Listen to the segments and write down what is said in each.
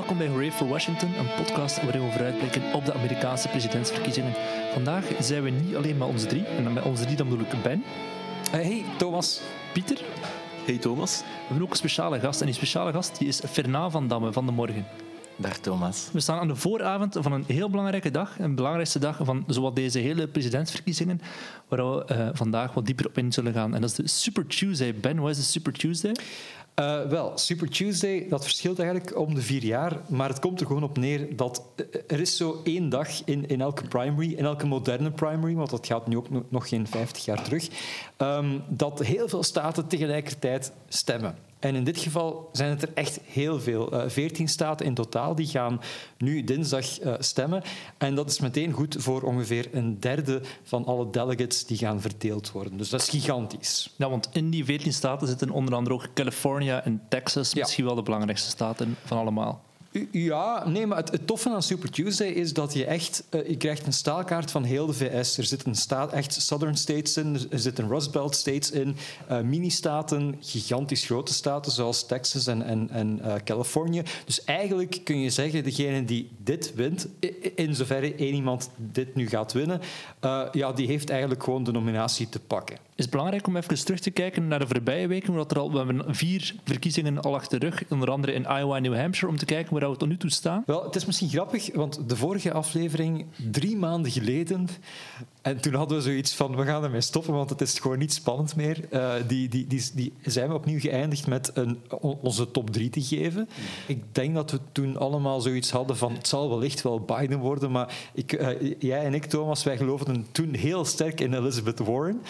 Welkom bij Hooray for Washington, een podcast waarin we vooruitblikken op de Amerikaanse presidentsverkiezingen. Vandaag zijn we niet alleen met ons drie, en dan met ons drie dan bedoel ik Ben, Hey, Thomas. Pieter. Hey Thomas. We hebben ook een speciale gast en die speciale gast die is Fernand van Damme van de Morgen. Dag Thomas. We staan aan de vooravond van een heel belangrijke dag, een belangrijkste dag van zowat deze hele presidentsverkiezingen, waar we eh, vandaag wat dieper op in zullen gaan. En dat is de Super Tuesday. Ben, wat is de Super Tuesday? Uh, wel, Super Tuesday, dat verschilt eigenlijk om de vier jaar, maar het komt er gewoon op neer dat er is zo één dag in, in elke primary, in elke moderne primary, want dat gaat nu ook nog geen 50 jaar terug, um, dat heel veel staten tegelijkertijd stemmen. En in dit geval zijn het er echt heel veel. Uh, 14 staten in totaal die gaan nu dinsdag uh, stemmen. En dat is meteen goed voor ongeveer een derde van alle delegates die gaan verdeeld worden. Dus dat is gigantisch. Ja, want in die 14 staten zitten onder andere ook California en Texas, Ja. misschien wel de belangrijkste staten van allemaal. Ja, nee, maar het, toffe aan Super Tuesday is dat je echt... Uh, je krijgt een staalkaart van heel de VS. Er zitten staat, echt Southern States in, er zitten Rust Belt States in, uh, mini-staten, gigantisch grote staten zoals Texas en, en, en uh, Californië. Dus eigenlijk kun je zeggen, degene die dit wint, in zoverre één iemand dit nu gaat winnen, ja, die heeft eigenlijk gewoon de nominatie te pakken. Het is belangrijk om even terug te kijken naar de voorbije weken. Omdat er al, we hebben vier verkiezingen al achter de rug, onder andere in Iowa en New Hampshire, om te kijken waar we tot nu toe staan. Wel, het is misschien grappig, want de vorige aflevering, drie maanden geleden, en toen hadden we zoiets van, we gaan ermee stoppen, want het is gewoon niet spannend meer. Uh, die, die, die, zijn we opnieuw geëindigd met een, onze top drie te geven. Ik denk dat we toen allemaal zoiets hadden van, het zal wellicht wel Biden worden, maar ik, uh, jij en ik, Thomas, wij geloofden toen heel sterk in Elizabeth Warren.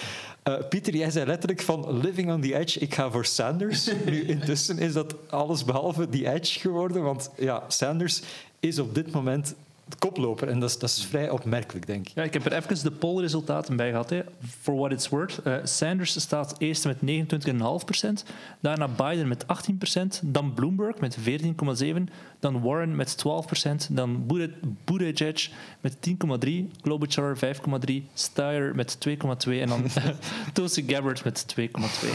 Uh, Pieter, jij zei letterlijk van living on the edge, ik ga voor Sanders. nu, intussen is dat alles behalve die edge geworden, want ja, Sanders is op dit moment de koploper. En dat is, dat is vrij opmerkelijk, denk ik. Ja, ik heb er even de pollresultaten bij gehad. Hè. For what it's worth. Uh, Sanders staat eerst met 29,5%. Daarna Biden met 18%. Dan Bloomberg met 14,7%. Dan Warren met 12%. Dan Buttigieg met 10,3%. Klobuchar 5,3%. Steyer met 2,2%. En dan Tulsi Gabbard met 2,2%.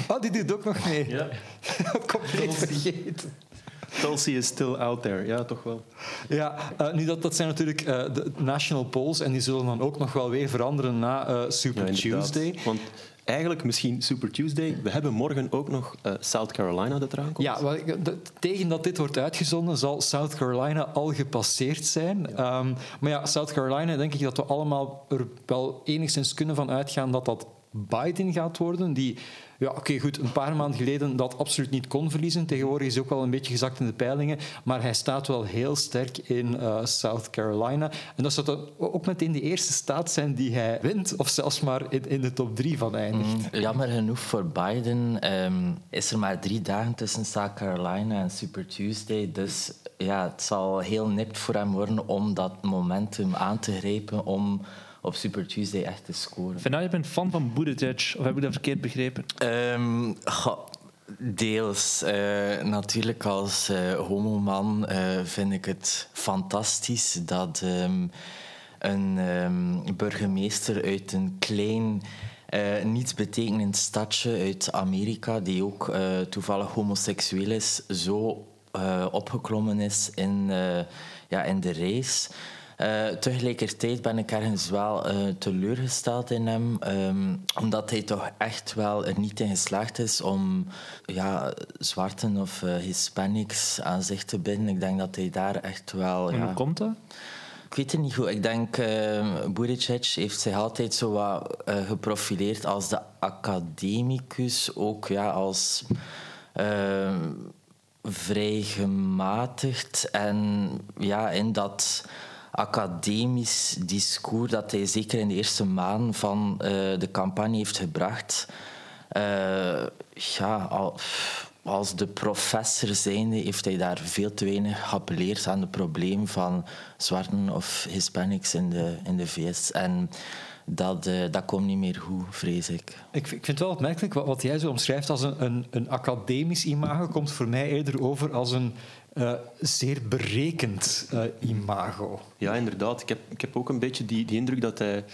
Oh, die doet ook nog mee. Ja. Compleet vergeten. Tulsi is still out there, ja, toch wel. Ja, uh, nu dat, dat zijn natuurlijk uh, de national polls en die zullen dan ook nog wel weer veranderen na uh, Super ja, Tuesday. Want eigenlijk misschien Super Tuesday. We hebben morgen ook nog South Carolina dat eraan komt. Ja, wel, de, tegen dat dit wordt uitgezonden zal South Carolina al gepasseerd zijn. Ja. Um, maar ja, South Carolina denk ik dat we allemaal er wel enigszins kunnen van uitgaan dat dat Biden gaat worden, die ja, oké, goed. Een paar maanden geleden dat absoluut niet kon verliezen. Tegenwoordig is hij ook wel een beetje gezakt in de peilingen. Maar hij staat wel heel sterk in uh, South Carolina. En dat zou ook meteen de eerste staat zijn die hij wint. Of zelfs maar in, in de top drie van eindigt. Mm, jammer genoeg voor Biden um, is er maar drie dagen tussen South Carolina en Super Tuesday. Dus ja, het zal heel nipt voor hem worden om dat momentum aan te grijpen om op Super Tuesday echt te scoren. Vind je bent fan van Buttigieg, of heb ik dat verkeerd begrepen? Um, goh, deels. Uh, natuurlijk als uh, homoman uh, vind ik het fantastisch dat um, een um, burgemeester uit een klein... Uh, niets betekenend stadje uit Amerika, die ook uh, toevallig homoseksueel is, zo uh, opgeklommen is in, ja, in de race. Uh, tegelijkertijd ben ik ergens wel uh, teleurgesteld in hem, um, omdat hij toch echt wel er niet in geslaagd is om ja, zwarten of uh, Hispanics aan zich te binden. Ik denk dat hij daar echt wel. En ja, hoe komt dat? ik weet het niet goed. Ik denk, uh, Buttigieg heeft zich altijd zo wat geprofileerd als de academicus, ook ja, als uh, vrij gematigd. En ja, in dat academisch discours dat hij zeker in de eerste maanden van uh, de campagne heeft gebracht. Uh, ja, al, als de professor zijnde heeft hij daar veel te weinig geappelleerd aan het probleem van zwarten of Hispanics in de, in de VS. En dat, uh, dat komt niet meer goed, vrees ik. Ik, ik vind het wel opmerkelijk wat, wat jij zo omschrijft als een, een, een academisch imago, komt voor mij eerder over als een uh, zeer berekend uh, imago. Ja, inderdaad. Ik heb, ik heb ook een beetje die, die indruk dat hij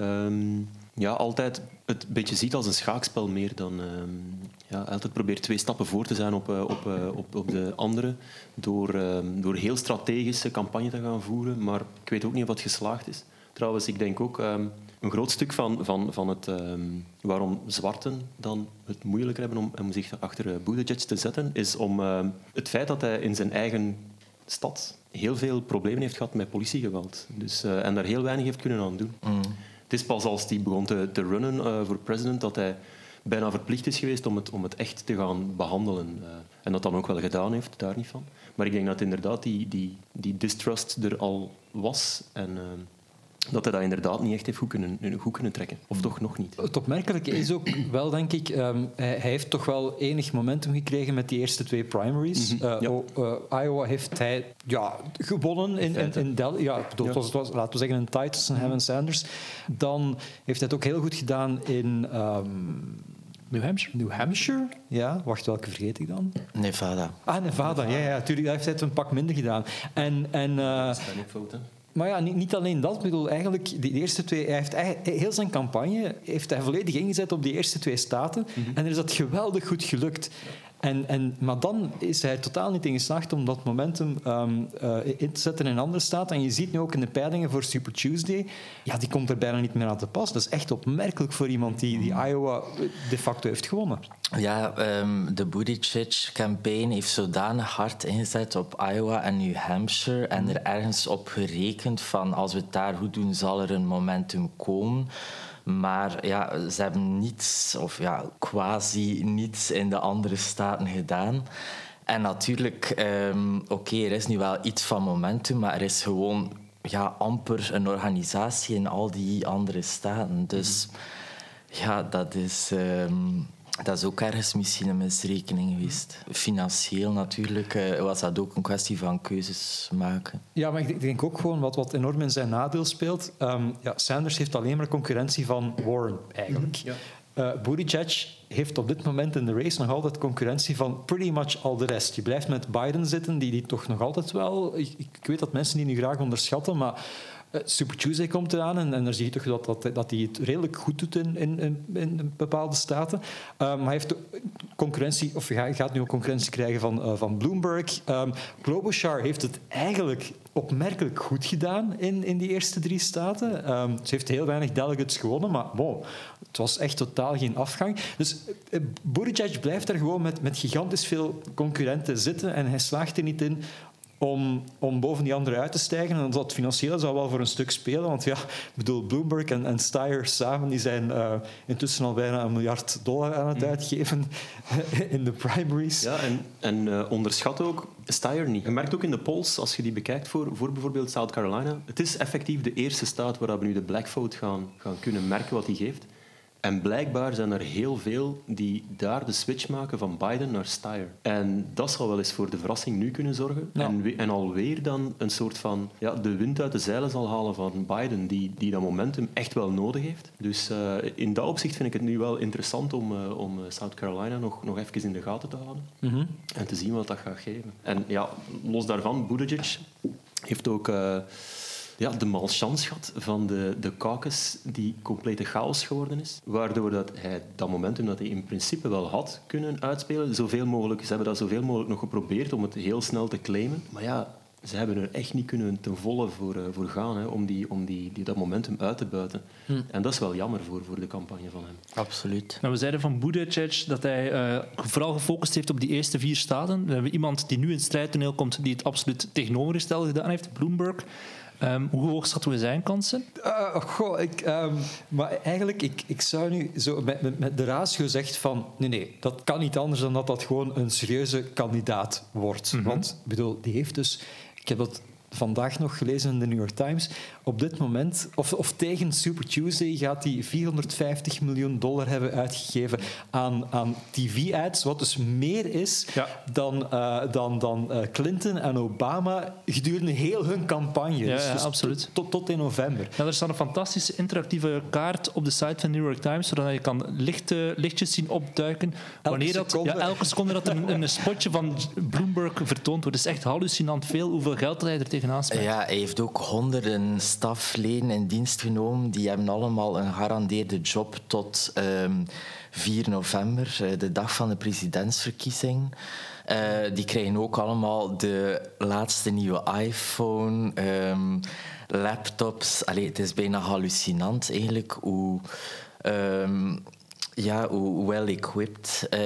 um, ja, altijd het beetje ziet als een schaakspel meer dan... ehm, ja, altijd probeert twee stappen voor te zijn op, eh, op, eh, op, op de andere. Door, ehm, door heel strategische campagne te gaan voeren. Maar ik weet ook niet of dat geslaagd is. Trouwens, ik denk ook... ehm, een groot stuk van, van, van het, ehm, waarom zwarten dan het moeilijker hebben om, om zich achter uh, Buttigieg te zetten, is om ehm, het feit dat hij in zijn eigen stad heel veel problemen heeft gehad met politiegeweld. Dus, eh, en daar heel weinig heeft kunnen aan doen. Het is pas als hij begon te, te runnen eh, voor president dat hij bijna verplicht is geweest om het, om het echt te gaan behandelen. eh, en dat dan ook wel gedaan heeft, daar niet van. Maar ik denk dat inderdaad die, die, die distrust er al was en dat hij dat inderdaad niet echt heeft goed kunnen, goed kunnen trekken. Of toch nog niet. Het opmerkelijke is ook wel, denk ik, ehm, hij, hij heeft toch wel enig momentum gekregen met die eerste twee primaries. Mhm, Eh, ja. o- eh, Iowa heeft hij ja, gewonnen in, in, in Del- Ja, ik bedoel, Ja. Het, was, het was, laten we zeggen, een tie tussen hem en Sanders. Dan heeft hij het ook heel goed gedaan in ehm, New Hampshire. New Hampshire. Ja, wacht, welke vergeet ik dan? Nevada. Ah, Nevada. Ja, ja, natuurlijk. Daar heeft hij het een pak minder gedaan. En, en, eh, maar ja, niet, niet alleen dat. Ik bedoel, eigenlijk, die, eerste twee, hij heeft heel zijn campagne heeft hij volledig ingezet op die eerste twee staten. En er is dat geweldig goed gelukt. En, en, maar dan is hij totaal niet in geslaagd om dat momentum ehm, eh, in te zetten in andere staten. En je ziet nu ook in de peilingen voor Super Tuesday, ja, die komt er bijna niet meer aan te pas. Dat is echt opmerkelijk voor iemand die, die Iowa de facto heeft gewonnen. Ja, ehm, de Buttigieg-campaign heeft zodanig hard ingezet op Iowa en New Hampshire en er ergens op gerekend van als we het daar goed doen, zal er een momentum komen. Maar ja, ze hebben niets, of ja, quasi niets in de andere staten gedaan. En natuurlijk, ehm, oké, er is nu wel iets van momentum, maar er is gewoon ja, amper een organisatie in al die andere staten. Dus ja, dat is, ehm, dat is ook ergens misschien een misrekening geweest. Financieel natuurlijk eh, was dat ook een kwestie van keuzes maken. Ja, maar ik denk ook gewoon wat, wat enorm in zijn nadeel speelt. Ehm, ja, Sanders heeft alleen maar concurrentie van Warren, eigenlijk. Ja. Eh, Buttigieg heeft op dit moment in de race nog altijd concurrentie van pretty much al de rest. Je blijft met Biden zitten, die, die toch nog altijd wel... Ik, ik weet dat mensen die nu graag onderschatten, maar Super Tuesday komt eraan en, en daar zie je toch dat, dat, dat hij het redelijk goed doet in, in, in, bepaalde staten. Eh, maar hij heeft concurrentie, of gaat nu ook concurrentie krijgen van, eh, van Bloomberg. Um, Klobuchar heeft het eigenlijk opmerkelijk goed gedaan in, in die eerste drie staten. Ehm, ze heeft heel weinig delegates gewonnen, maar wow, het was echt totaal geen afgang. Dus eh, Buttigieg blijft daar gewoon met, met gigantisch veel concurrenten zitten en hij slaagt er niet in om, om boven die anderen uit te stijgen. En dat financiële zou wel voor een stuk spelen. Want ja, ik bedoel, Bloomberg en, en Steyer samen die zijn eh, intussen al bijna een miljard dollar aan het uitgeven in de primaries. Ja, en, en eh, onderschat ook Steyer niet. Je merkt ook in de polls, als je die bekijkt voor, voor bijvoorbeeld South Carolina, het is effectief de eerste staat waar we nu de black vote gaan, gaan kunnen merken wat die geeft. En blijkbaar zijn er heel veel die daar de switch maken van Biden naar Steyer. En dat zal wel eens voor de verrassing nu kunnen zorgen. Ja. En, we- en alweer dan een soort van ja, de wind uit de zeilen zal halen van Biden, die, die dat momentum echt wel nodig heeft. Dus eh, in dat opzicht vind ik het nu wel interessant om, eh, om eh, South Carolina nog, nog even in de gaten te houden. Mhm. En te zien wat dat gaat geven. En ja, los daarvan, Buttigieg heeft ook ja, de malchance gehad van de, de caucus die complete chaos geworden is. Waardoor dat hij dat momentum dat hij in principe wel had kunnen uitspelen, zoveel mogelijk, ze hebben dat zoveel mogelijk nog geprobeerd om het heel snel te claimen. Maar ja, ze hebben er echt niet kunnen ten volle voor, eh, voor gaan hè, om, die, om die, die, dat momentum uit te buiten. En dat is wel jammer voor, voor de campagne van hem. Absoluut. Nou, we zeiden van Buttigieg dat hij eh, vooral gefocust heeft op die eerste vier staten. We hebben iemand die nu in het strijdtoneel komt die het absoluut tegenovergestelde gedaan heeft, Bloomberg. Ehm, hoe hoog schatten we zijn kansen? Eh, goh, ik, ehm, maar eigenlijk, ik, ik zou nu zo met, met, met de ratio zegt van... Nee, nee, dat kan niet anders dan dat dat gewoon een serieuze kandidaat wordt. Want, ik bedoel, die heeft dus... Ik heb dat vandaag nog gelezen in de New York Times. Op dit moment, of, of tegen Super Tuesday, gaat hij 450 miljoen dollar hebben uitgegeven aan, aan TV-ads, wat dus meer is Ja. dan, eh, dan, dan eh, Clinton en Obama gedurende heel hun campagne. Ja, Dus- ja, dus absoluut. Tot, tot in november. Ja, er staat een fantastische interactieve kaart op de site van New York Times, zodat je kan lichte, lichtjes zien opduiken. Wanneer dat, seconde. Ja, elke seconde dat er een, een spotje van Bloomberg vertoond wordt. Het is echt hallucinant veel hoeveel geld hij er tegenaan smijt. Ja, hij heeft ook honderden stafleden in dienst genomen. Die hebben allemaal een gegarandeerde job tot ehm, 4 november, eh, de dag van de presidentsverkiezing. Eh, die krijgen ook allemaal de laatste nieuwe iPhone, ehm, laptops. Allee, het is bijna hallucinant eigenlijk hoe... ehm, ja, hoe well-equipped eh,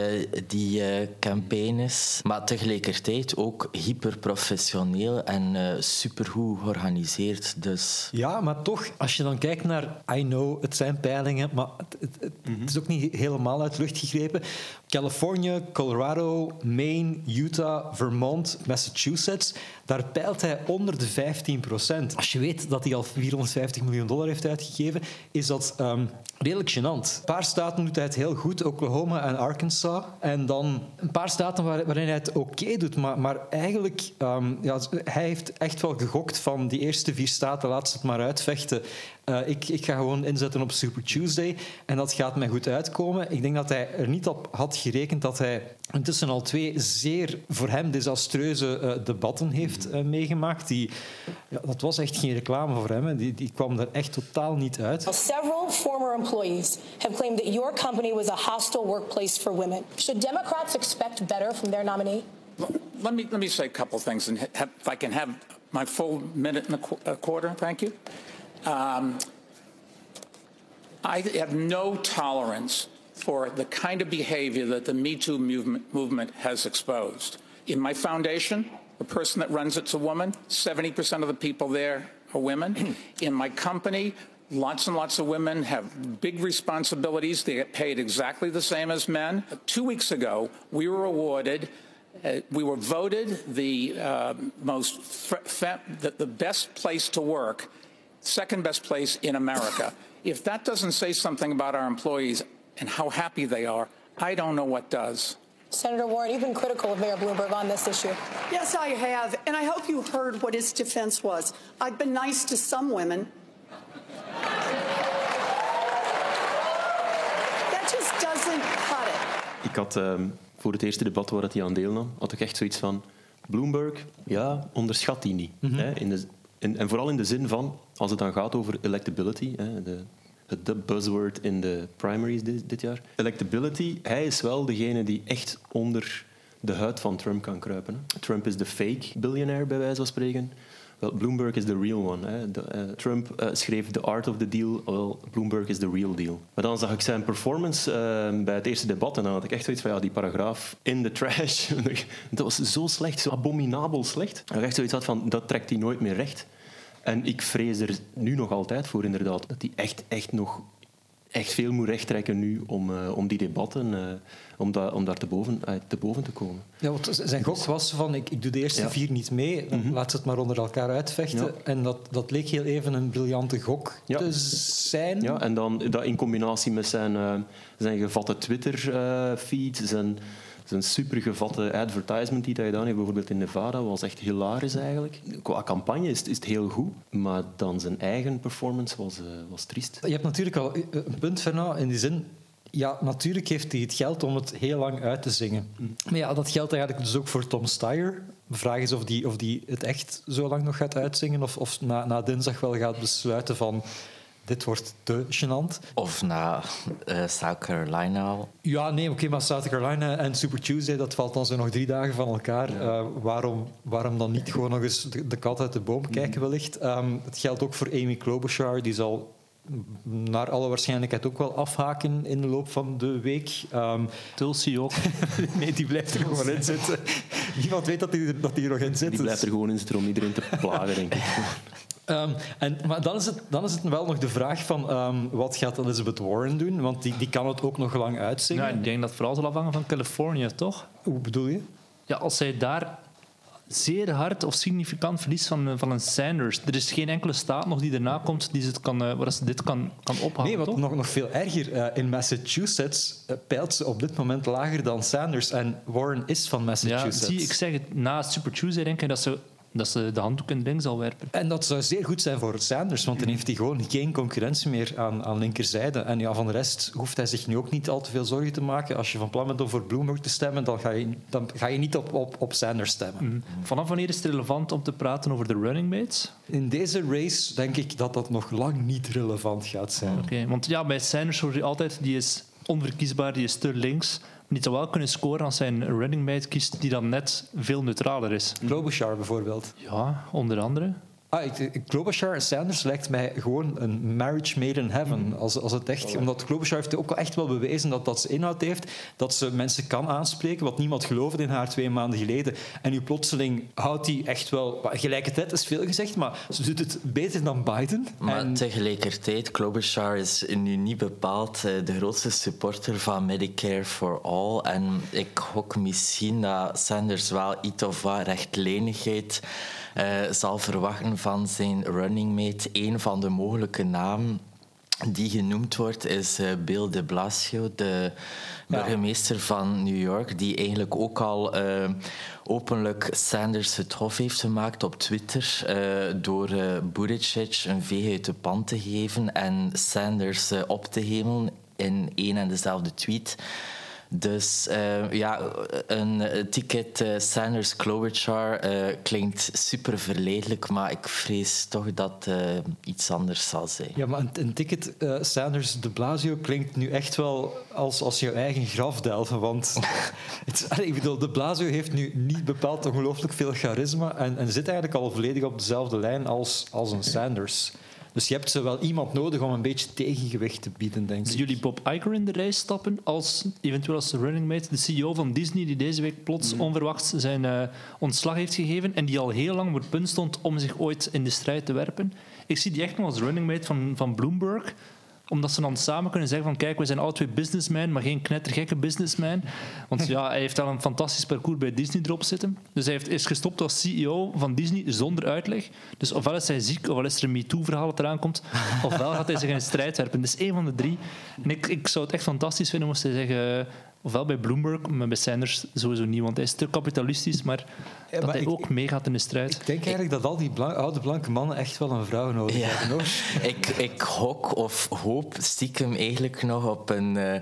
die eh, campaign is. Maar tegelijkertijd ook hyperprofessioneel en eh supergoed georganiseerd. Dus Ja, maar toch, als je dan kijkt naar... I know, het zijn peilingen, maar het, het- het- het is ook niet helemaal uit de lucht gegrepen. Californië, Colorado, Maine, Utah, Vermont, Massachusetts... Daar peilt hij onder de 15 procent. Als je weet dat hij al 450 miljoen dollar heeft uitgegeven, is dat ehm, redelijk gênant. Een paar staten doet hij heel goed, Oklahoma en Arkansas. En dan een paar staten waar- waarin hij het oké doet, maar, maar eigenlijk... ehm, ja, hij heeft echt wel gegokt van die eerste vier staten, laat ze het maar uitvechten. Eh, ik, ik ga gewoon inzetten op Super Tuesday en dat gaat mij goed uitkomen. Ik denk dat hij er niet op had gerekend dat hij intussen al twee zeer voor hem desastreuze eh, debatten heeft eh, meegemaakt. Die, ja, dat was echt geen reclame voor hem. hè. Die, die kwam er echt totaal niet uit. Several former employees have claimed that your company was a hostile workplace for women. Should Democrats expect better from their nominee? Let me, let me say a couple of things, and if I can have my full minute and a quarter, thank you. Um, I have no tolerance for the kind of behavior that the Me Too movement, movement has exposed. In my foundation, the person that runs it's a woman. 70% of the people there are women. In my company, lots and lots of women have big responsibilities. They get paid exactly the same as men. Two weeks ago, we were awarded uh, we were voted the uh, most the, the best place to work, second best place in America. if that doesn't say something about our employees and how happy they are, I don't know what does. Senator Warren, you've been critical of Mayor Bloomberg on this issue. Yes, I have. And I hope you heard what his defense was. I've been nice to some women. That just doesn't cut it. Ik had ehm, voor het eerste debat waar dat hij aan deelnam, had ik echt zoiets van... Bloomberg, ja, onderschat die niet. Mhm. hè, in de, in- en vooral in de zin van, als het dan gaat over electability, hè, de, buzzword in de primaries dit, jaar. Electability, hij is wel degene die echt onder de huid van Trump kan kruipen. Trump is de fake billionaire, bij wijze van spreken. Wel, Bloomberg is de real one. Hè. Eh, Trump eh, schreef The Art of the Deal. Wel, Bloomberg is de real deal. Maar dan zag ik zijn performance eh, bij het eerste debat en dan had ik echt zoiets van ja, die paragraaf in de trash. dat was zo slecht, zo abominabel slecht. Dat ik echt zoiets had van dat trekt hij nooit meer recht. En ik vrees er nu nog altijd voor inderdaad dat hij echt, echt nog echt veel moet rechttrekken nu om, eh, om die debatten, eh, om, da- om daar te boven, eh, te boven te komen. Ja, want zijn gok was van, ik, ik doe de eerste Ja. vier niet mee, dan laat ze het maar onder elkaar uitvechten. Ja. En dat, dat leek heel even een briljante gok Ja. te zijn. Ja, en dan dat in combinatie met zijn, zijn gevatte Twitter-feed, zijn, zijn supergevatte advertisement die hij gedaan heeft, bijvoorbeeld in Nevada, was echt hilarisch eigenlijk. Qua campagne is, het- is het heel goed, maar dan zijn eigen performance was, eh, was triest. Je hebt natuurlijk al een punt, Fernand, in die zin... Ja, natuurlijk heeft hij het geld om het heel lang uit te zingen. Maar ja, dat geldt eigenlijk dus ook voor Tom Steyer. De vraag is of die, of die het echt zo lang nog gaat uitzingen of, of na, na dinsdag wel gaat besluiten van dit wordt te gênant. Of na eh, South Carolina. Ja, nee, oké, maar South Carolina en Super Tuesday, dat valt dan zo nog drie dagen van elkaar. Eh, waarom, waarom dan niet gewoon nog eens de, de kat uit de boom kijken, wellicht? Ehm, het geldt ook voor Amy Klobuchar, die zal naar alle waarschijnlijkheid ook wel afhaken in de loop van de week. Ehm, Tulsi ook. nee, die blijft er gewoon in zitten. Niemand weet dat die, dat die er nog in zit. Die blijft er gewoon in zitten om iedereen te plagen, denk ik. Ehm, en, maar dan is, het, dan is het wel nog de vraag van ehm, wat gaat Elizabeth Warren doen? Want die, die kan het ook nog lang uitzingen. Ja, ik denk dat het vooral zal afhangen van Californië, toch? Hoe bedoel je? Ja, als zij daar zeer hard of significant verliest van, eh, van een Sanders. Er is geen enkele staat nog die erna komt die ze het kan, eh, waar ze dit kan, kan ophangen. Nee, wat toch? nog, nog veel erger. eh, in Massachusetts eh, peilt ze op dit moment lager dan Sanders. En Warren is van Ja, Massachusetts. zie, ik zeg het, na Super Tuesday denk ik dat ze dat ze de handdoek in de ring zal werpen. En dat zou zeer goed zijn voor Sanders, want dan heeft hij gewoon geen concurrentie meer aan, aan linkerzijde. En ja, van de rest hoeft hij zich nu ook niet al te veel zorgen te maken. Als je van plan bent om voor Bloomberg te stemmen, dan ga je, dan ga je niet op, op, op Sanders stemmen. Mhm. Vanaf wanneer is het relevant om te praten over de running mates? In deze race denk ik dat dat nog lang niet relevant gaat zijn. Oké, want ja, bij Sanders hoor je altijd, die is onverkiesbaar, die is te links. Maar die zou wel kunnen scoren als hij een running mate kiest die dan net veel neutraler is. Klobuchar bijvoorbeeld. Ja, onder andere. Ah, ik, ik- Klobuchar en Sanders lijkt mij gewoon een marriage made in heaven. Als, als het echt, omdat Klobuchar heeft ook echt wel bewezen dat dat ze inhoud heeft. Dat ze mensen kan aanspreken, wat niemand geloofde in haar twee maanden geleden. En nu plotseling houdt hij echt wel... Gelijkertijd is veel gezegd, maar ze doet het beter dan Biden. Maar En- tegelijkertijd, Klobuchar is nu niet bepaald eh, de grootste supporter van Medicare for All. En ik gok misschien dat Sanders wel iets of wat rechtlijnigheid eh, zal verwachten van zijn running mate. Een van de mogelijke namen die genoemd wordt is eh, Bill de Blasio, de burgemeester van New York, die eigenlijk ook al eh, openlijk Sanders het hof heeft gemaakt op Twitter eh, door eh Buttigieg een veeg uit de pan te geven en Sanders eh, op te hemelen in één en dezelfde tweet. Dus eh, ja, een eh, ticket eh, Sanders Klobuchar eh, klinkt super verleidelijk, maar ik vrees toch dat iets anders zal zijn. Ja, maar een, ticket Sanders de Blasio klinkt nu echt wel als, als je eigen graf delven. Want het, ik bedoel, de Blasio heeft nu niet bepaald ongelooflijk veel charisma en, en zit eigenlijk al volledig op dezelfde lijn als, als een Sanders. Dus je hebt zo wel iemand nodig om een beetje tegengewicht te bieden, denk ik. jullie Bob Iger in de race stappen als eventueel als running mate? De CEO van Disney die deze week plots onverwachts zijn eh, ontslag heeft gegeven en die al heel lang op het punt stond om zich ooit in de strijd te werpen. Ik zie die echt nog als running mate van, van Bloomberg omdat ze dan samen kunnen zeggen van kijk, we zijn alle twee businessmen, maar geen knettergekke businessman. Want ja, hij heeft al een fantastisch parcours bij Disney erop zitten. Dus hij heeft, is gestopt als CEO van Disney zonder uitleg. Dus ofwel is hij ziek, ofwel is er een MeToo-verhaal dat eraan komt, ofwel gaat hij zich in strijd werpen. Dus één van de drie. En ik, ik zou het echt fantastisch vinden moest hij zeggen... Ofwel bij Bloomberg, maar bij Sanders sowieso niet, want hij is te kapitalistisch, maar, dat maar hij ik- ook meegaat in de strijd. Ik denk eigenlijk dat al die blan- oude blanke mannen echt wel een vrouw nodig Ja. hebben. Hoor. ik, ik hok of hoop stiekem eigenlijk nog op een, eh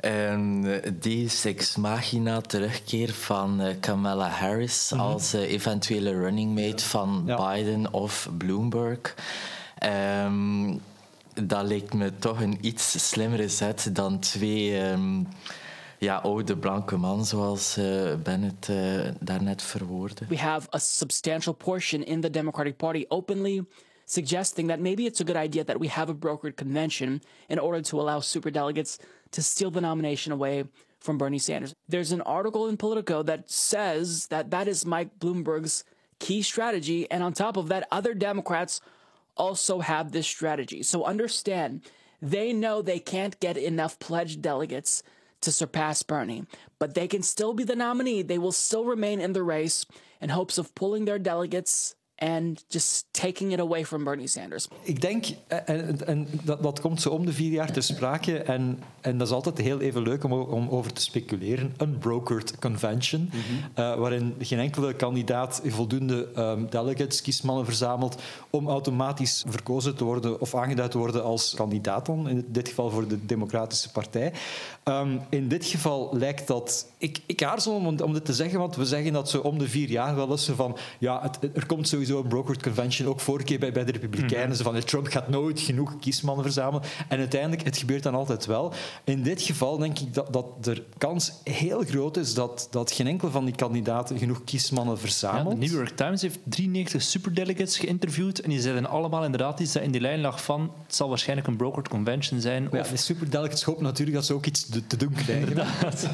een Deus Ex Machina terugkeer van eh, Kamala Harris als eh, eventuele running mate van Ja. Biden of Bloomberg. Ehm, dat lijkt me toch een iets slimmere zet dan twee ehm, ja, oude blanke man, zoals eh Bennett eh, daarnet verwoordde. we have a substantial portion in the Democratic Party openly suggesting that maybe it's a good idea that we have a brokered convention in order to allow superdelegates to steal the nomination away from Bernie Sanders. There's an article in Politico that says that that is Mike Bloomberg's key strategy. And on top of that, other Democrats also have this strategy. So understand, they know they can't get enough pledged delegates to surpass Bernie, but they can still be the nominee. They will still remain in the race in hopes of pulling their delegates and just taking it away from Bernie Sanders. Ik denk, eh, en, en dat, dat komt zo om de vier jaar ter sprake, en, en dat is altijd heel even leuk om, om over te speculeren. Een brokered convention, eh, waarin geen enkele kandidaat voldoende ehm, delegates, kiesmannen verzamelt om automatisch verkozen te worden of aangeduid te worden als kandidaat dan, in dit geval voor de Democratische Partij. Ehm, in dit geval lijkt dat... Ik, ik aarzel om, om dit te zeggen, want we zeggen dat zo om de vier jaar wel eens van... Ja, het, er komt sowieso een brokered convention, ook vorige keer bij, bij de Republikeinen. Zo van, Trump gaat nooit genoeg kiesmannen verzamelen. En uiteindelijk, het gebeurt dan altijd wel. In dit geval denk ik dat, dat er kans heel groot is dat, dat geen enkel van die kandidaten genoeg kiesmannen Ja, verzamelt. de New York Times heeft 93 superdelegates geïnterviewd en die zeiden allemaal inderdaad iets dat in die lijn lag van het zal waarschijnlijk een brokered convention zijn. Maar Of, ja, de superdelegates hopen natuurlijk dat ze ook iets te, doen krijgen.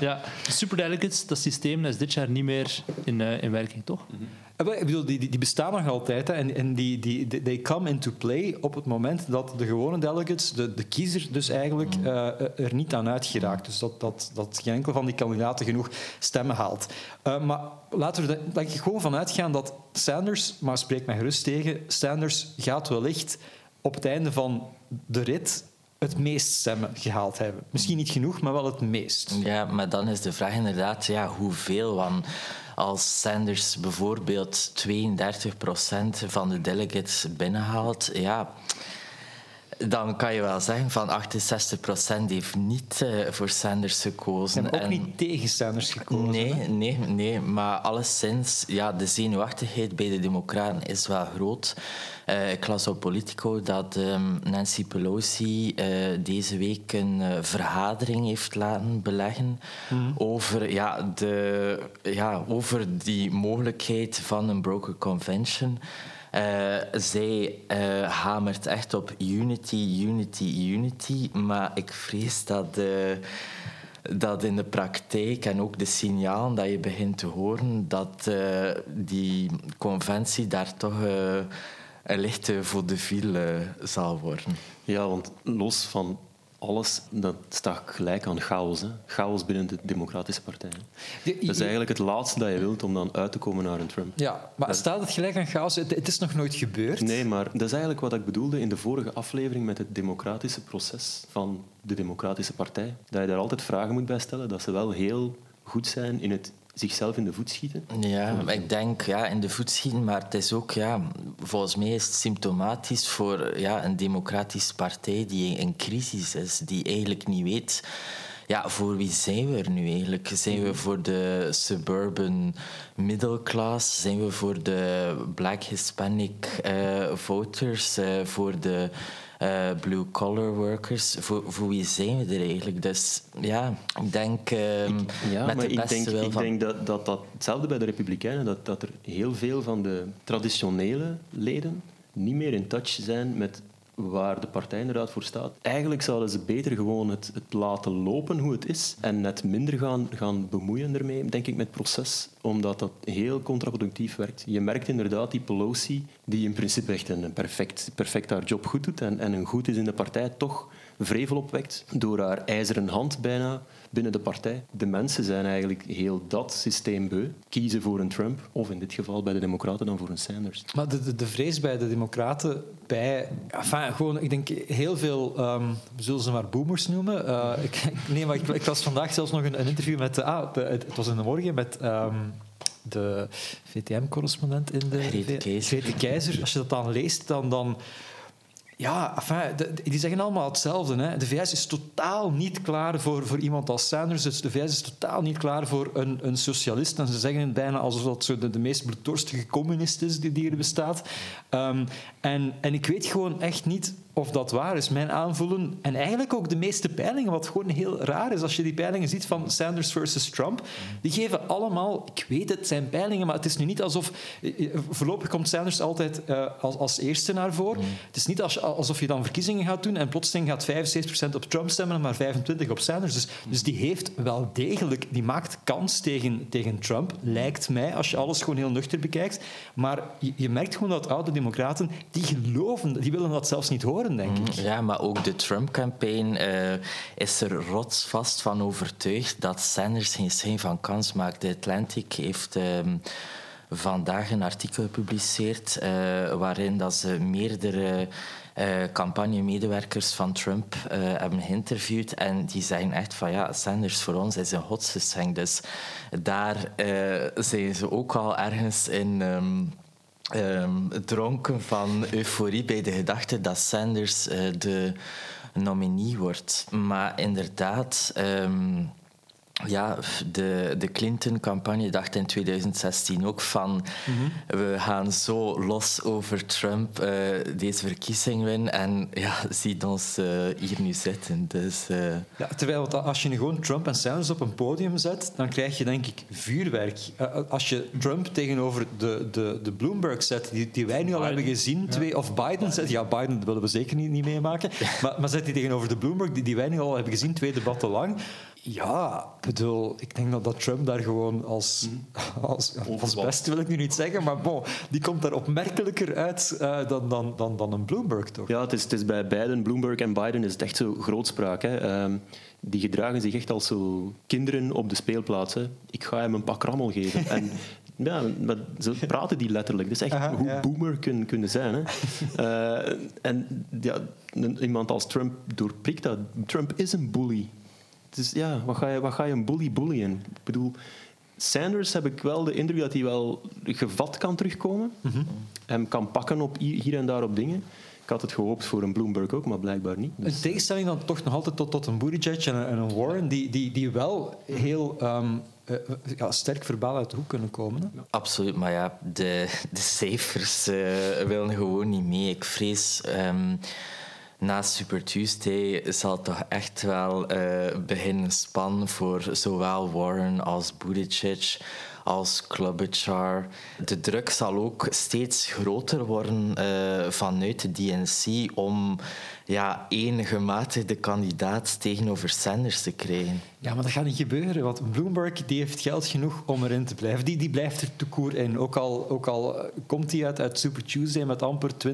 ja, de superdelegates, dat systeem dat is dit jaar niet meer in, eh, in werking, toch? Wel, Ik bedoel, die, die, die bestaan nog altijd. Hè, en en die, die, die- they come into play op het moment dat de gewone delegates, de, de kiezer dus eigenlijk, eh, er niet aan uitgeraakt. Dus dat, dat, dat geen enkel van die kandidaten genoeg stemmen haalt. Eh, maar laten we er gewoon van uitgaan dat Sanders, maar spreek mij gerust tegen, Sanders gaat wellicht op het einde van de rit het meest stemmen gehaald hebben. Misschien niet genoeg, maar wel het meest. Ja, maar dan is de vraag inderdaad, ja, hoeveel? Want als Sanders bijvoorbeeld 32% van de delegates binnenhaalt, ja, dan kan je wel zeggen van 68% heeft niet uh, voor Sanders gekozen. En ook niet tegen Sanders gekozen. Nee, hè? nee, nee. Maar alleszins, ja, de zenuwachtigheid bij de Democraten is wel groot. Uh, ik las op Politico dat um, Nancy Pelosi uh, deze week een vergadering heeft laten beleggen mm. over, ja, de, ja, over die mogelijkheid van een broker convention. Uh, zij uh, hamert echt op unity, unity, unity. Maar ik vrees dat, dat in de praktijk en ook de signalen dat je begint te horen, dat die conventie daar toch een lichte voor de viel zal worden. Ja, want los van alles, dat staat gelijk aan chaos. Hè. Chaos binnen de Democratische Partij. Dat is eigenlijk het laatste dat je wilt om dan uit te komen naar een Trump. Ja, maar dat, staat het gelijk aan chaos? Het, het, is nog nooit gebeurd. Nee, maar dat is eigenlijk wat ik bedoelde in de vorige aflevering met het democratische proces van de Democratische Partij. Dat je daar altijd vragen moet bij stellen, dat ze wel heel goed zijn in het zichzelf in de voet schieten? Ja, ik denk ja, in de voet schieten, maar het is ook, ja, volgens mij is het symptomatisch voor ja, een democratische partij die in crisis is, die eigenlijk niet weet. Ja, voor wie zijn we er nu eigenlijk? Zijn we voor de suburban middle class? Zijn we voor de black Hispanic uh, voters? Uh, voor de uh, blue-collar workers. Voor, voor wie zijn we er eigenlijk? Dus ja, ik denk uh, ik, ja, met maar de beste ik denk, ik van... denk dat, dat, dat hetzelfde bij de Republikeinen, dat, dat er heel veel van de traditionele leden niet meer in touch zijn met waar de partij inderdaad voor staat. Eigenlijk zouden ze beter gewoon het, het, laten lopen hoe het is en net minder gaan, gaan bemoeien ermee, denk ik, met het proces, omdat dat heel contraproductief werkt. Je merkt inderdaad die Pelosi, die in principe echt een perfect, perfect haar job goed doet en, en een goed is in de partij, toch vrevel opwekt door haar ijzeren hand bijna binnen de partij. De mensen zijn eigenlijk heel dat systeem beu. Kiezen voor een Trump, of in dit geval bij de Democraten dan voor een Sanders. Maar de, de, de vrees bij de Democraten, bij enfin, gewoon, ik denk heel veel, um, we zullen ze maar boomers noemen. Uh, ik, nee, maar ik, ik, was vandaag zelfs nog een, een interview met, uh, ah, de, het was in de morgen met. Um, de VTM-correspondent in de. Grete Keizer. Als je dat dan leest, dan, dan ja, enfin, die zeggen allemaal hetzelfde. Hè. De VS is totaal niet klaar voor, voor iemand als Sanders. Dus de VS is totaal niet klaar voor een, een socialist. En ze zeggen het bijna alsof dat zo de, de meest bloeddorstige communist is die, die er bestaat. Um, en, en ik weet gewoon echt niet of dat waar is. Mijn aanvoelen, en eigenlijk ook de meeste peilingen, wat gewoon heel raar is als je die peilingen ziet van Sanders versus Trump, die geven allemaal, ik weet het, zijn peilingen, maar het is nu niet alsof... Voorlopig komt Sanders altijd uh, als, als eerste naar voren. Het is niet als, alsof je dan verkiezingen gaat doen en plotseling gaat 75% op Trump stemmen, maar 25% op Sanders. Dus, dus die heeft wel degelijk, die maakt kans tegen, tegen Trump, lijkt mij, als je alles gewoon heel nuchter bekijkt. Maar je, je merkt gewoon dat oude democraten, die geloven, die willen dat zelfs niet horen, denk ik. Ja, maar ook de Trump-campaign uh, is er rotsvast van overtuigd dat Sanders geen schijn van kans maakt. De Atlantic heeft... Uh, vandaag een artikel gepubliceerd uh, waarin dat ze meerdere uh, campagnemedewerkers van Trump uh, hebben geïnterviewd en die zeggen echt van ja, Sanders voor ons is een godsgeschenk. Dus daar zijn ze ook al ergens in... Um, Um, dronken van euforie bij de gedachte dat Sanders uh, de nominee wordt. Maar inderdaad, um, ja, de, de Clinton-campagne dacht in 2016 ook van mm-hmm. we gaan zo los over Trump uh, deze verkiezing winnen en ja, ziet ons uh, hier nu zitten. Dus, uh... ja, terwijl als je gewoon Trump en Sanders op een podium zet, dan krijg je denk ik vuurwerk. als je Trump tegenover de, de, de Bloomberg zet, die, die wij nu al Biden. hebben gezien, twee, ja. of Biden, Biden zet, ja, Biden willen we zeker niet, niet meemaken, maar, maar zet die tegenover de Bloomberg, die, die wij nu al hebben gezien, twee debatten lang, ja, bedoel, ik denk dat, dat Trump daar gewoon als, als, als beste wil ik nu niet zeggen, maar bon, die komt daar opmerkelijker uit uh, dan, dan, dan, dan een Bloomberg, toch? Ja, het is, het is bij beiden, Bloomberg en Biden, is het echt zo grootspraak. Hè. Um, die gedragen zich echt als zo kinderen op de speelplaats. Hè. Ik ga hem een pak rammel geven. en ja, maar zo praten die letterlijk. Dat is echt Aha, hoe ja. boomer kunnen, kunnen zijn. Hè. uh, en ja, iemand als Trump doorprikt dat. Trump is een bully. Dus ja, wat ga je, wat ga je een bully bullyen? Ik bedoel, Sanders heb ik wel de indruk dat hij wel gevat kan terugkomen. Hem kan pakken op hi- hier en daar op dingen. Ik had het gehoopt voor een Bloomberg ook, maar blijkbaar niet. Dus- In tegenstelling dan toch nog altijd tot, tot een Buttigieg en een, en een Warren, die, die, die wel heel ehm, eh, ja, sterk verbaal uit de hoek kunnen komen. Hè? Absoluut, maar ja, de, de cijfers eh, willen gewoon niet mee. Ik vrees, ehm, na Super Tuesday zal toch echt wel eh beginnen span voor zowel Warren als Buttigieg als Klobuchar. De druk zal ook steeds groter worden eh, vanuit de DNC om ja, één gematigde kandidaat tegenover Sanders te krijgen. Ja, maar dat gaat niet gebeuren, want Bloomberg die heeft geld genoeg om erin te blijven. Die, die blijft er te koer in. Ook al, ook al komt hij uit, uit Super Tuesday met amper 20%,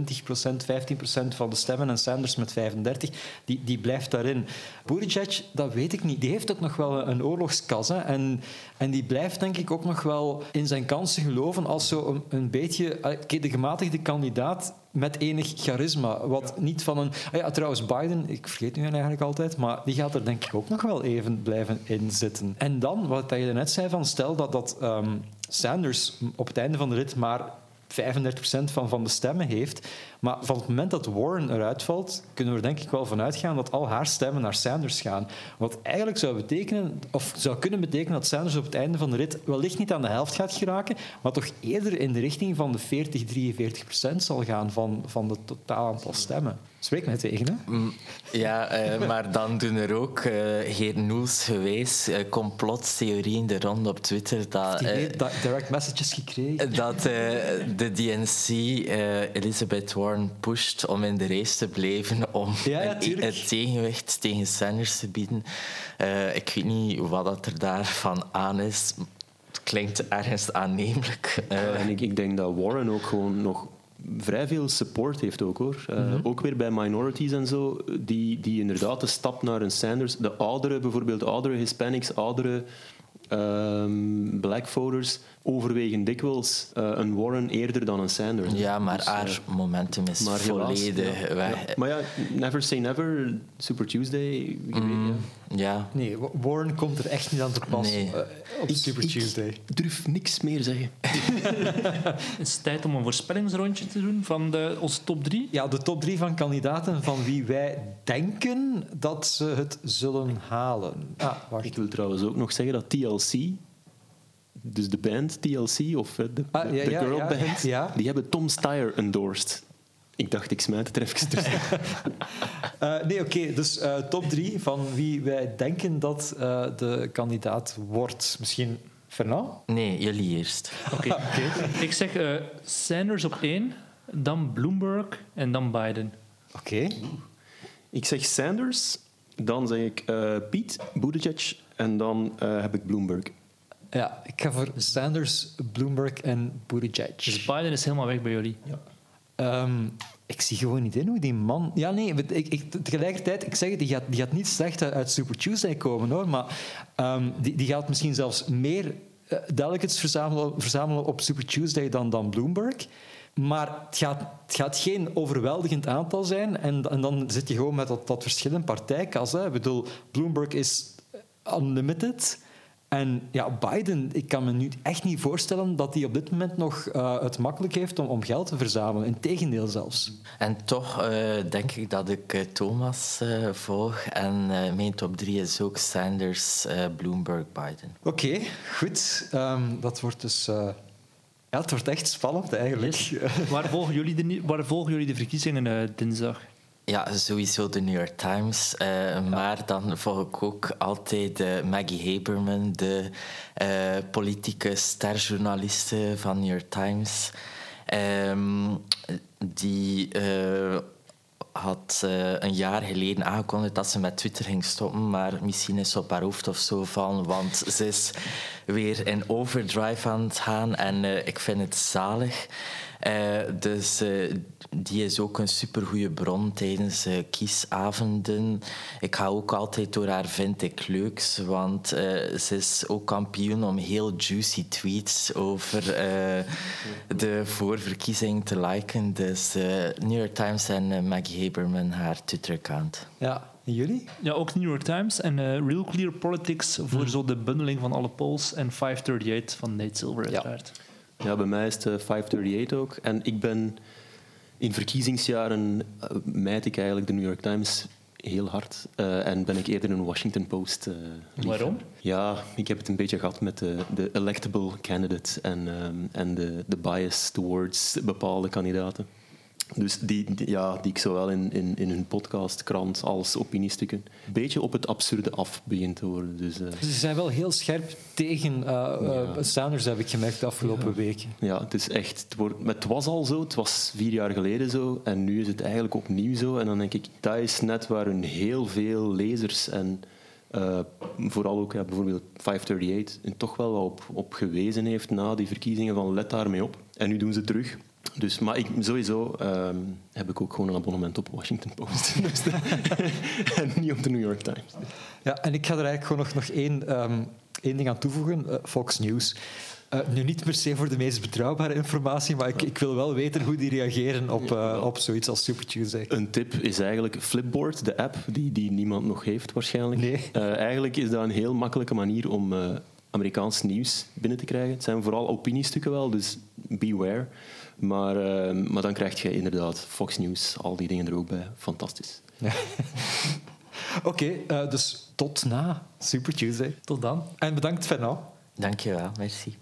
15% van de stemmen en Sanders met 35%, die, die blijft daarin. Buttigieg, dat weet ik niet. Die heeft ook nog wel een oorlogskas. Hè? En, en die blijft denk ik ook nog wel in zijn kansen geloven als zo een, een beetje eh, de gematigde kandidaat met enig charisma. Wat niet van een... Ah ja, trouwens, Biden, ik vergeet nu eigenlijk altijd, maar die gaat er denk ik ook nog wel even blijven in zitten. En dan, wat je net zei, van stel dat, dat ehm, Sanders op het einde van de rit maar 35% van, van de stemmen heeft. Maar van het moment dat Warren eruit valt, kunnen we er denk ik wel van uitgaan dat al haar stemmen naar Sanders gaan. Wat eigenlijk zou betekenen, of zou kunnen betekenen dat Sanders op het einde van de rit wellicht niet aan de helft gaat geraken, maar toch eerder in de richting van de 40, 43% zal gaan van, van het totaal aantal stemmen. Spreek mij tegen, hè? Mm, Ja, eh, maar dan doen er ook uh, Geert Noels geweest uh, complottheorieën de rond op Twitter dat, Die eh, heeft da- direct messages gekregen. dat eh, de DNC eh, Elizabeth Warren pusht om in de race te blijven om Ja, ja, een, tuurlijk. een tegenwicht tegen Sanders te bieden. Eh, ik weet niet wat dat er daarvan aan is. Het klinkt ergens aannemelijk. Eh, en ik, ik denk dat Warren ook gewoon nog vrij veel support heeft ook hoor. Eh, Ook weer bij minorities en zo, die, die inderdaad de stap naar een Sanders, de oudere bijvoorbeeld, oudere Hispanics, oudere ehm, black voters, overwegen dikwijls eh, een Warren eerder dan een Sanders. ja, maar Dus, haar momentum is maar helaas, volledig ja. weg. Ja. Maar ja, never say never, Super Tuesday, weet, Mm, ja. ja. Nee, Wa- Warren komt er echt niet aan te pas Nee. eh, op Super Ik- Tuesday. Ik durf niks meer zeggen. Het is tijd om een voorspellingsrondje te doen van de, onze top drie. Ja, de top drie van kandidaten van wie wij denken dat ze het zullen halen. Ah, wacht. Ik wil trouwens ook nog zeggen dat TLC, dus de band TLC, of de, Ah, de, ja, de ja, girl ja, band, ja. die hebben Tom Steyer endorsed. Ik dacht, ik smijt het er even tussen. Eh, nee, oké. dus eh, top drie van wie wij denken dat eh, de kandidaat wordt. Misschien Fernand? Nee, jullie eerst. Oké. Ik zeg eh, Sanders op één, dan Bloomberg en dan Biden. Oké. ik zeg Sanders, dan zeg ik eh Piet, Buttigieg en dan eh, heb ik Bloomberg. Ja, ik ga voor Sanders, Bloomberg en Buttigieg. Dus Biden is helemaal weg bij jullie. Ehm, ik zie gewoon niet in hoe die man... Ja, nee, ik, ik, tegelijkertijd, ik zeg het, die gaat, die gaat niet slecht uit, Super Tuesday komen, hoor. Maar ehm, die, die gaat misschien zelfs meer eh, delegates verzamelen, verzamelen op Super Tuesday dan, dan Bloomberg. Maar het gaat, het gaat geen overweldigend aantal zijn. En, en dan zit je gewoon met dat, dat verschil in partijkas. Hè. Ik bedoel, Bloomberg is unlimited... En ja, Biden, ik kan me nu echt niet voorstellen dat hij op dit moment nog eh, het makkelijk heeft om, om geld te verzamelen. Integendeel zelfs. En toch eh, denk ik dat ik eh, Thomas eh, volg. En eh, mijn top drie is ook Sanders, eh, Bloomberg, Biden. Oké, goed. Ehm, dat wordt dus... eh, ja, het wordt echt spannend eigenlijk. Waar volgen jullie de, waar volgen jullie de verkiezingen eh, dinsdag? Ja, sowieso de New York Times. eh, Maar dan volg ik ook altijd eh, Maggie Haberman, de eh, politieke sterjournaliste van New York Times. Ehm, die had een jaar geleden aangekondigd dat ze met Twitter ging stoppen, maar misschien is ze op haar hoofd of zo vallen, want ze is weer in overdrive aan het gaan en ik vind het zalig. Eh, dus eh, die is ook een supergoeie bron tijdens eh, kiesavonden. Ik ga ook altijd door haar vind ik leuks, want eh, ze is ook kampioen om heel juicy tweets over eh, de voorverkiezing te liken. Dus New York Times en Maggie Haberman haar Twitter-account. Ja, En jullie? Ja, ook New York Times en Real Clear Politics voor Hmm. zo de bundeling van alle polls en 538 van Nate Silver uiteraard. Ja, bij mij is het eh, 538 ook. En ik ben in verkiezingsjaren eh, mijd ik eigenlijk de New York Times heel hard. Eh, en ben ik eerder een Washington Post. eh. Waarom? Ja, ik heb het een beetje gehad met de, de electable candidates en, ehm, en de, de bias towards bepaalde kandidaten. Dus die, die- ja, die ik zowel in, in, in hun podcast, krant als opiniestukken een beetje op het absurde af begint te worden. Dus, eh, Ze zijn wel heel scherp tegen eh, eh, Ja. Sanders, heb ik gemerkt de afgelopen weken. Ja, het is echt. Het, wordt, het was al zo, het was vier jaar geleden zo, en nu is het eigenlijk opnieuw zo. En dan denk ik, dat is net waar hun heel veel lezers en eh, vooral ook ja, bijvoorbeeld 538 en toch wel wat op, op gewezen heeft na die verkiezingen van let daarmee op. En nu doen ze terug. Dus, maar ik, sowieso ehm, heb ik ook gewoon een abonnement op Washington Post. Dus de- en niet op de New York Times. Ja, en ik ga er eigenlijk gewoon nog, nog één, ehm, één ding aan toevoegen. Eh, Fox News. Eh, nu niet per se voor de meest betrouwbare informatie, maar ik, ik wil wel weten hoe die reageren op, eh, op zoiets als Super Tuesday. Een tip is eigenlijk Flipboard, de app die, die niemand nog heeft waarschijnlijk. Nee. Eh, eigenlijk is dat een heel makkelijke manier om eh, Amerikaans nieuws binnen te krijgen. Het zijn vooral opiniestukken wel, dus beware. Maar, eh, maar dan krijg je inderdaad Fox News, al die dingen er ook bij. Fantastisch. Oké, eh, dus tot na Super Tuesday. Tot dan. En bedankt, Fernand. Dankjewel, merci.